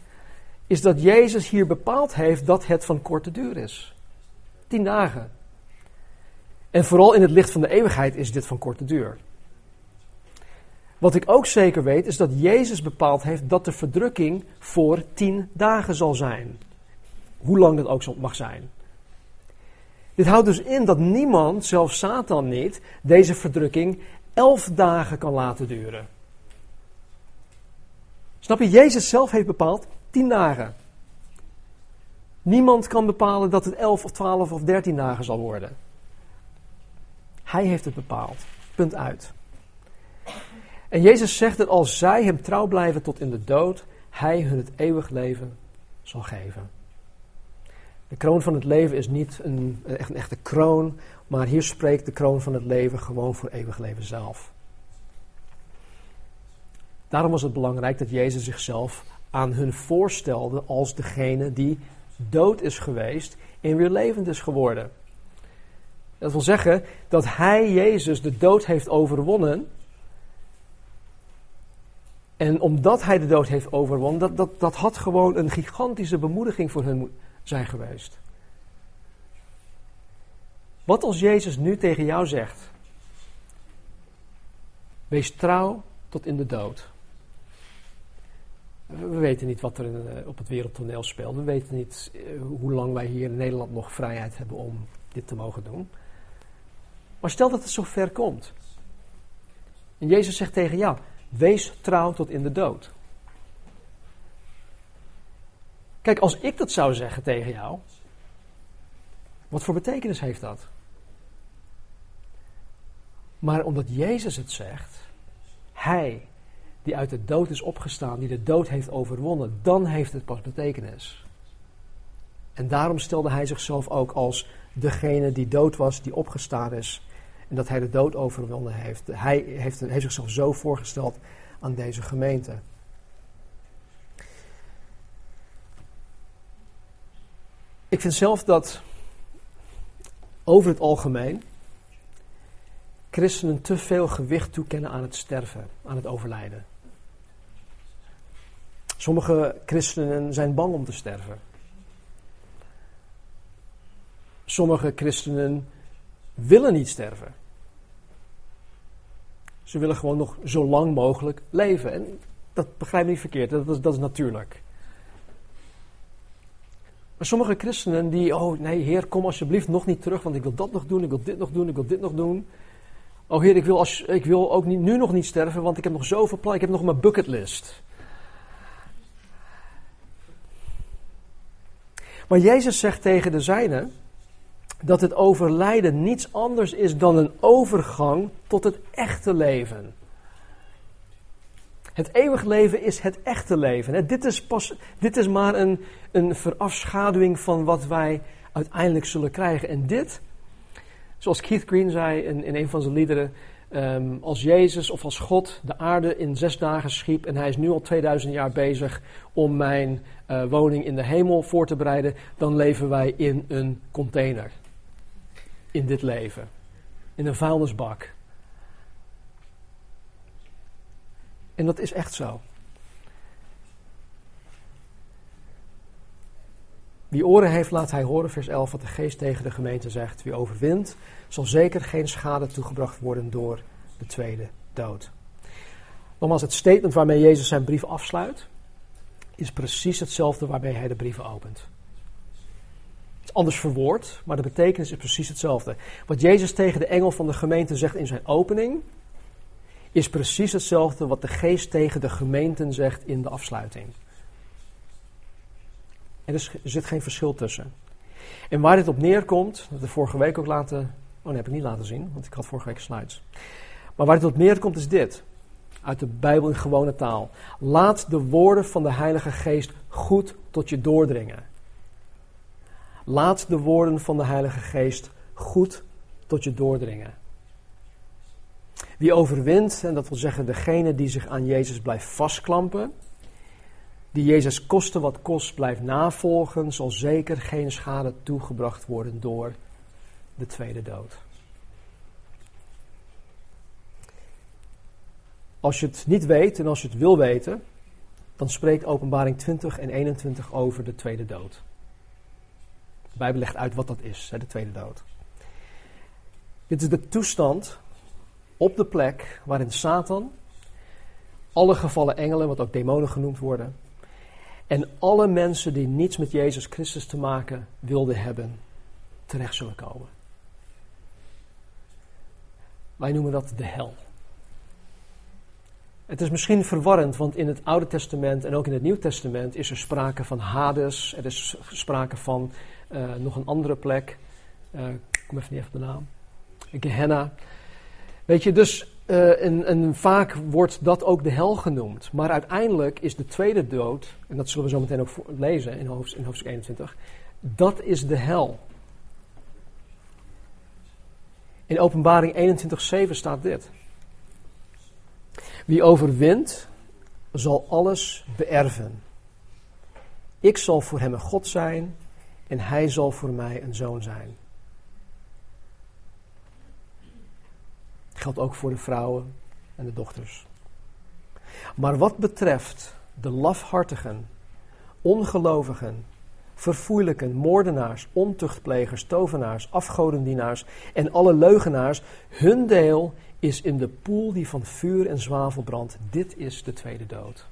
is dat Jezus hier bepaald heeft dat het van korte duur is. Tien dagen. En vooral in het licht van de eeuwigheid is dit van korte duur. Wat ik ook zeker weet, is dat Jezus bepaald heeft dat de verdrukking voor tien dagen zal zijn. Hoe lang dat ook mag zijn. Dit houdt dus in dat niemand, zelfs Satan niet, deze verdrukking elf dagen kan laten duren. Snap je? Jezus zelf heeft bepaald tien dagen. Niemand kan bepalen dat het elf of twaalf of dertien dagen zal worden. Hij heeft het bepaald. Punt uit. En Jezus zegt dat als zij hem trouw blijven tot in de dood, hij hun het eeuwig leven zal geven. De kroon van het leven is niet een, echt een echte kroon, maar hier spreekt de kroon van het leven gewoon voor eeuwig leven zelf. Daarom was het belangrijk dat Jezus zichzelf aan hun voorstelde als degene die dood is geweest en weer levend is geworden. Dat wil zeggen dat hij, Jezus, de dood heeft overwonnen. En omdat hij de dood heeft overwonnen, dat, dat, dat had gewoon een gigantische bemoediging voor hen zijn geweest. Wat als Jezus nu tegen jou zegt? Wees trouw tot in de dood. We weten niet wat er eh, op het wereldtoneel speelt. We weten niet eh, hoe lang wij hier in Nederland nog vrijheid hebben om dit te mogen doen. Maar stel dat het zo ver komt. En Jezus zegt tegen jou: wees trouw tot in de dood. Kijk, als ik dat zou zeggen tegen jou, wat voor betekenis heeft dat? Maar omdat Jezus het zegt, Hij die uit de dood is opgestaan, die de dood heeft overwonnen, dan heeft het pas betekenis. En daarom stelde Hij zichzelf ook als degene die dood was, die opgestaan is. En dat Hij de dood overwonnen heeft. Hij heeft, heeft zichzelf zo voorgesteld aan deze gemeente. Ik vind zelf dat over het algemeen christenen te veel gewicht toekennen aan het sterven, aan het overlijden. Sommige christenen zijn bang om te sterven. Sommige christenen willen niet sterven. Ze willen gewoon nog zo lang mogelijk leven. En dat begrijp ik niet verkeerd, dat is, dat is natuurlijk. Maar sommige christenen die, oh nee, Heer, kom alsjeblieft nog niet terug, want ik wil dat nog doen, ik wil dit nog doen, ik wil dit nog doen. Oh Heer, ik wil, als, ik wil ook niet, nu nog niet sterven, want ik heb nog zoveel plannen, ik heb nog mijn bucketlist. Maar Jezus zegt tegen de zijnen dat het overlijden niets anders is dan een overgang tot het echte leven. Het eeuwig leven is het echte leven. Dit is, pas, dit is maar een, een verafschaduwing van wat wij uiteindelijk zullen krijgen. En dit, zoals Keith Green zei in, in een van zijn liederen, ehm, als Jezus of als God de aarde in zes dagen schiep en hij is nu al 2000 jaar bezig om mijn uh, woning in de hemel voor te bereiden, dan leven wij in een container. In dit leven. In een vuilnisbak. En dat is echt zo. Wie oren heeft, laat hij horen, vers 11, wat de geest tegen de gemeente zegt. Wie overwint, zal zeker geen schade toegebracht worden door de tweede dood. Nogmaals, het statement waarmee Jezus zijn brief afsluit, is precies hetzelfde waarmee hij de brieven opent. Het is anders verwoord, maar de betekenis is precies hetzelfde. Wat Jezus tegen de engel van de gemeente zegt in zijn opening, is precies hetzelfde wat de geest tegen de gemeenten zegt in de afsluiting. Er zit geen verschil tussen. En waar dit op neerkomt, dat ik vorige week ook laten. Oh nee, heb ik niet laten zien, want ik had vorige week slides. Maar waar dit op neerkomt is dit. Uit de Bijbel in gewone taal. Laat de woorden van de Heilige Geest goed tot je doordringen. Laat de woorden van de Heilige Geest goed tot je doordringen. Wie overwint, en dat wil zeggen degene die zich aan Jezus blijft vastklampen, die Jezus koste wat kost blijft navolgen, zal zeker geen schade toegebracht worden door de tweede dood. Als je het niet weet en als je het wil weten, dan spreekt Openbaring 20 en 21 over de tweede dood. De Bijbel legt uit wat dat is, de tweede dood. Dit is de toestand op de plek waarin Satan, alle gevallen engelen, wat ook demonen genoemd worden, en alle mensen die niets met Jezus Christus te maken wilden hebben, terecht zullen komen. Wij noemen dat de hel. Het is misschien verwarrend, want in het Oude Testament en ook in het Nieuw Testament is er sprake van Hades, er is sprake van uh, nog een andere plek. Ik kom even niet even de naam. Gehenna. Weet je, dus uh, vaak wordt dat ook de hel genoemd. Maar uiteindelijk is de tweede dood, en dat zullen we zo meteen ook lezen in, in hoofdstuk 21, dat is de hel. In Openbaring 21:7 staat dit. Wie overwint, zal alles beërven. Ik zal voor hem een God zijn en hij zal voor mij een zoon zijn. Geldt ook voor de vrouwen en de dochters. Maar wat betreft de lafhartigen, ongelovigen, verfoeilijken, moordenaars, ontuchtplegers, tovenaars, afgodendienaars en alle leugenaars, hun deel is in de poel die van vuur en zwavel brandt. Dit is de tweede dood.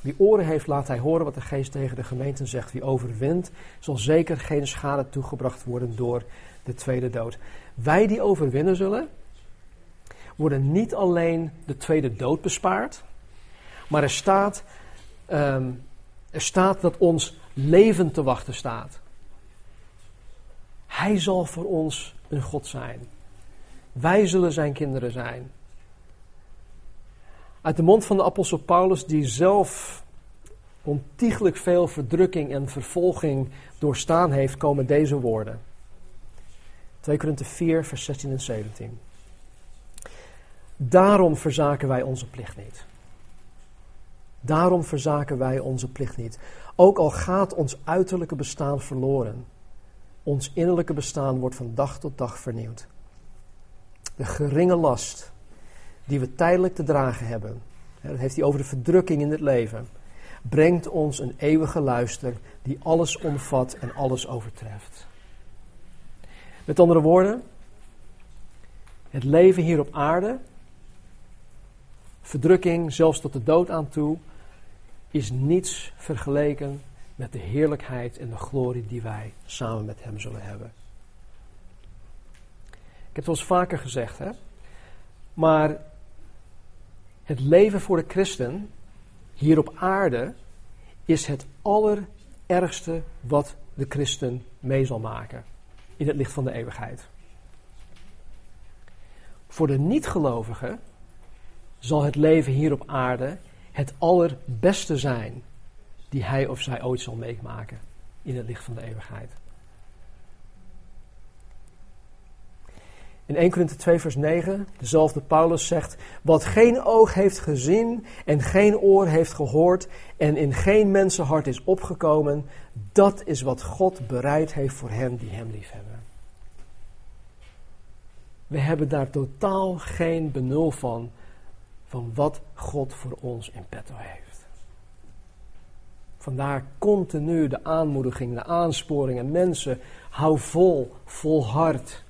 Wie oren heeft, laat hij horen wat de geest tegen de gemeenten zegt. Wie overwint, zal zeker geen schade toegebracht worden door de tweede dood. Wij die overwinnen zullen, worden niet alleen de tweede dood bespaard, maar er staat, ehm, er staat dat ons leven te wachten staat. Hij zal voor ons een God zijn. Wij zullen zijn kinderen zijn. Uit de mond van de apostel Paulus, die zelf ontiegelijk veel verdrukking en vervolging doorstaan heeft, komen deze woorden. 2 Korinthe 4, vers 16 en 17. Daarom verzaken wij onze plicht niet. Daarom verzaken wij onze plicht niet. Ook al gaat ons uiterlijke bestaan verloren, ons innerlijke bestaan wordt van dag tot dag vernieuwd. De geringe last die we tijdelijk te dragen hebben, dat heeft hij over de verdrukking in het leven, brengt ons een eeuwige luister die alles omvat en alles overtreft. Met andere woorden, het leven hier op aarde, verdrukking zelfs tot de dood aan toe, is niets vergeleken met de heerlijkheid en de glorie die wij samen met Hem zullen hebben. Ik heb het eens vaker gezegd, hè? maar het leven voor de christen hier op aarde is het allerergste wat de christen mee zal maken in het licht van de eeuwigheid. Voor de niet-gelovigen zal het leven hier op aarde het allerbeste zijn die hij of zij ooit zal meemaken in het licht van de eeuwigheid. In 1 Korinthe 2 vers 9, dezelfde Paulus zegt, wat geen oog heeft gezien en geen oor heeft gehoord en in geen mensenhart is opgekomen, dat is wat God bereid heeft voor hen die hem liefhebben. We hebben daar totaal geen benul van, van wat God voor ons in petto heeft. Vandaar continu de aanmoediging, de aansporingen. Mensen, hou vol, volhard.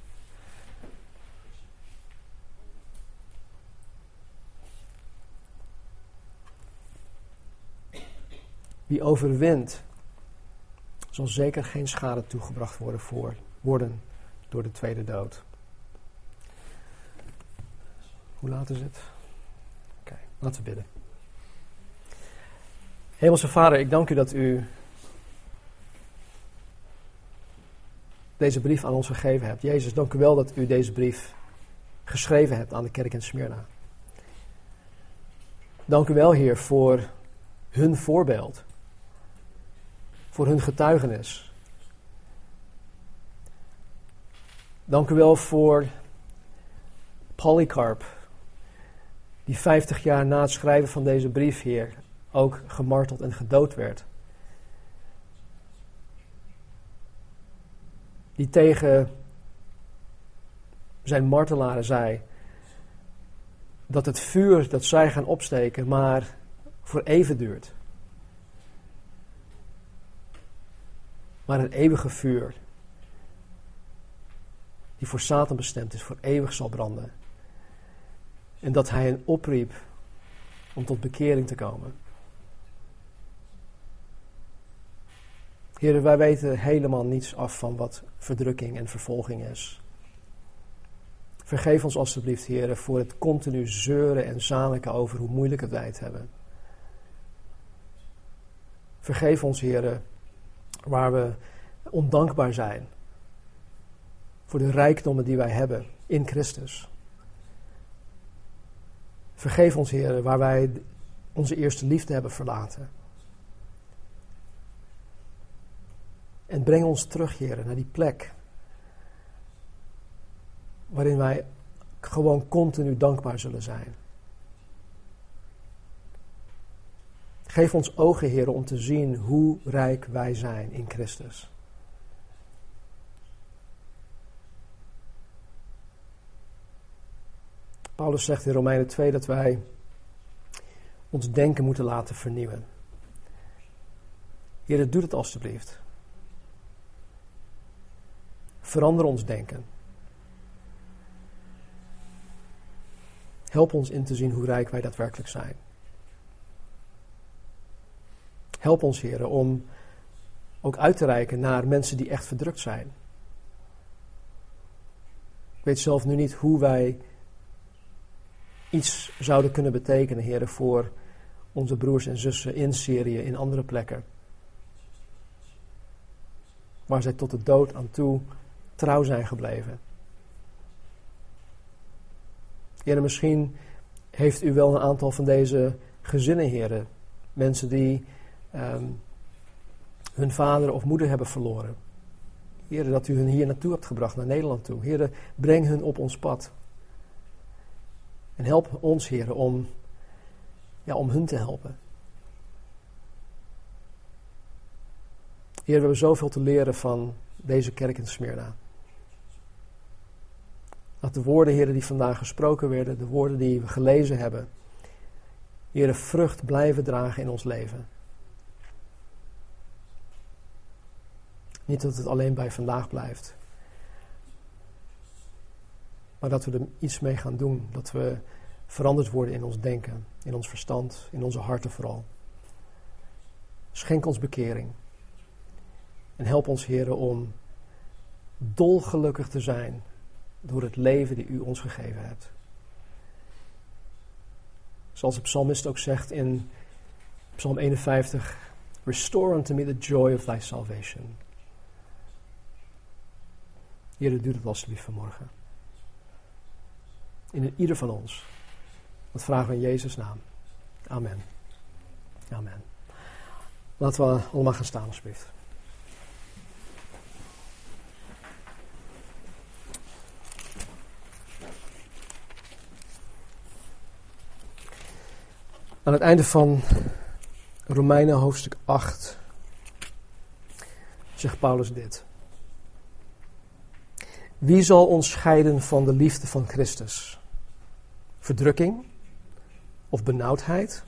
Wie overwint, zal zeker geen schade toegebracht worden, voor, worden door de tweede dood. Hoe laat is het? Oké, laten we bidden. Hemelse Vader, ik dank u dat u deze brief aan ons gegeven hebt. Jezus, dank u wel dat u deze brief geschreven hebt aan de kerk in Smyrna. Dank u wel, Heer, voor hun voorbeeld voor hun getuigenis. Dank u wel voor Polycarp, die 50 jaar na het schrijven van deze brief, Heer, ook gemarteld en gedood werd. Die tegen zijn martelaren zei dat het vuur dat zij gaan opsteken maar voor even duurt. Maar een eeuwige vuur. Die voor Satan bestemd is, voor eeuwig zal branden. En dat hij een opriep om tot bekering te komen. Heren, wij weten helemaal niets af van wat verdrukking en vervolging is. Vergeef ons alstublieft, heren, voor het continu zeuren en zaniken over hoe moeilijk het wij het hebben. Vergeef ons, heren, waar we ondankbaar zijn voor de rijkdommen die wij hebben in Christus. Vergeef ons, Heer, waar wij onze eerste liefde hebben verlaten. En breng ons terug, Heer, naar die plek waarin wij gewoon continu dankbaar zullen zijn. Geef ons ogen, Heer, om te zien hoe rijk wij zijn in Christus. Paulus zegt in Romeinen 2 dat wij ons denken moeten laten vernieuwen. Heer, doe het alstublieft. Verander ons denken. Help ons in te zien hoe rijk wij daadwerkelijk zijn. Help ons, heren, om ook uit te reiken naar mensen die echt verdrukt zijn. Ik weet zelf nu niet hoe wij iets zouden kunnen betekenen, heren, voor onze broers en zussen in Syrië, in andere plekken. Waar zij tot de dood aan toe trouw zijn gebleven. Heren, misschien heeft u wel een aantal van deze gezinnen, heren. Mensen die Ehm, hun vader of moeder hebben verloren. Heren, dat u hun hier naartoe hebt gebracht, naar Nederland toe. Heren, breng hun op ons pad. En help ons, heren, om, ja, om hun te helpen. Heer, we hebben zoveel te leren van deze kerk in Smyrna. Dat de woorden, heren, die vandaag gesproken werden, de woorden die we gelezen hebben, heren, vrucht blijven dragen in ons leven. Niet dat het alleen bij vandaag blijft. Maar dat we er iets mee gaan doen. Dat we veranderd worden in ons denken, in ons verstand, in onze harten vooral. Schenk ons bekering. En help ons, heren, om dolgelukkig te zijn door het leven die u ons gegeven hebt. Zoals de psalmist ook zegt in Psalm 51, Restore unto me the joy of thy salvation. Heer, doe het alsjeblieft vanmorgen. In ieder van ons. Dat vragen we in Jezus' naam. Amen. Amen. Laten we allemaal gaan staan, alsjeblieft. Aan het einde van Romeinen hoofdstuk 8 zegt Paulus dit. Wie zal ons scheiden van de liefde van Christus? Verdrukking? Of benauwdheid?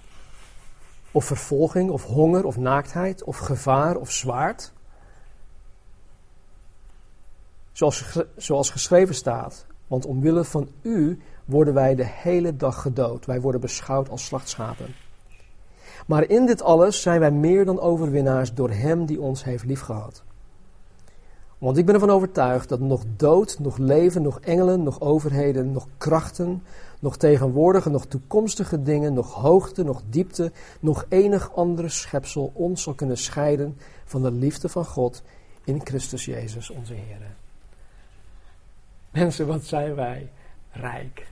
Of vervolging? Of honger? Of naaktheid? Of gevaar? Of zwaard? Zoals, zoals geschreven staat, want omwille van u worden wij de hele dag gedood. Wij worden beschouwd als slachtschapen. Maar in dit alles zijn wij meer dan overwinnaars door Hem die ons heeft liefgehad. Want ik ben ervan overtuigd dat nog dood, nog leven, nog engelen, nog overheden, nog krachten, nog tegenwoordige, nog toekomstige dingen, nog hoogte, nog diepte, nog enig andere schepsel ons zal kunnen scheiden van de liefde van God in Christus Jezus onze Heer. Mensen, wat zijn wij rijk.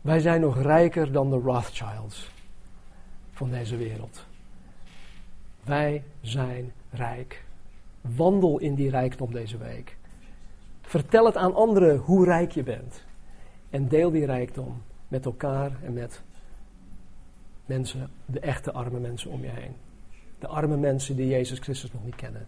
Wij zijn nog rijker dan de Rothschilds van deze wereld. Wij zijn rijk. Wandel in die rijkdom deze week. Vertel het aan anderen hoe rijk je bent. En deel die rijkdom met elkaar en met mensen, de echte arme mensen om je heen. De arme mensen die Jezus Christus nog niet kennen.